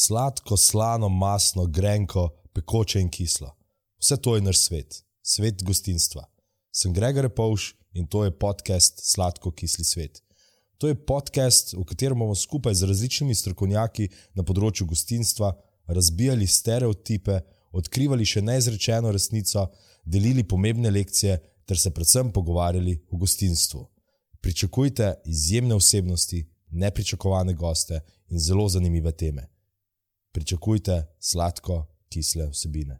Sladko, slano, masno, grenko, pekoče in kislo. Vse to je naš svet, svet gostinstva. Sem Gregor Povš in to je podcast Sladko, kisli svet. To je podcast, v katerem bomo skupaj z različnimi strokovnjaki na področju gostinstva razbijali stereotipe, odkrivali še neizrečeno resnico, delili pomembne lekcije ter se predvsem pogovarjali o gostinstvu. Pričakujte izjemne osebnosti, nepričakovane goste in zelo zanimive teme. Pričakujte sladko, kisle vsebine.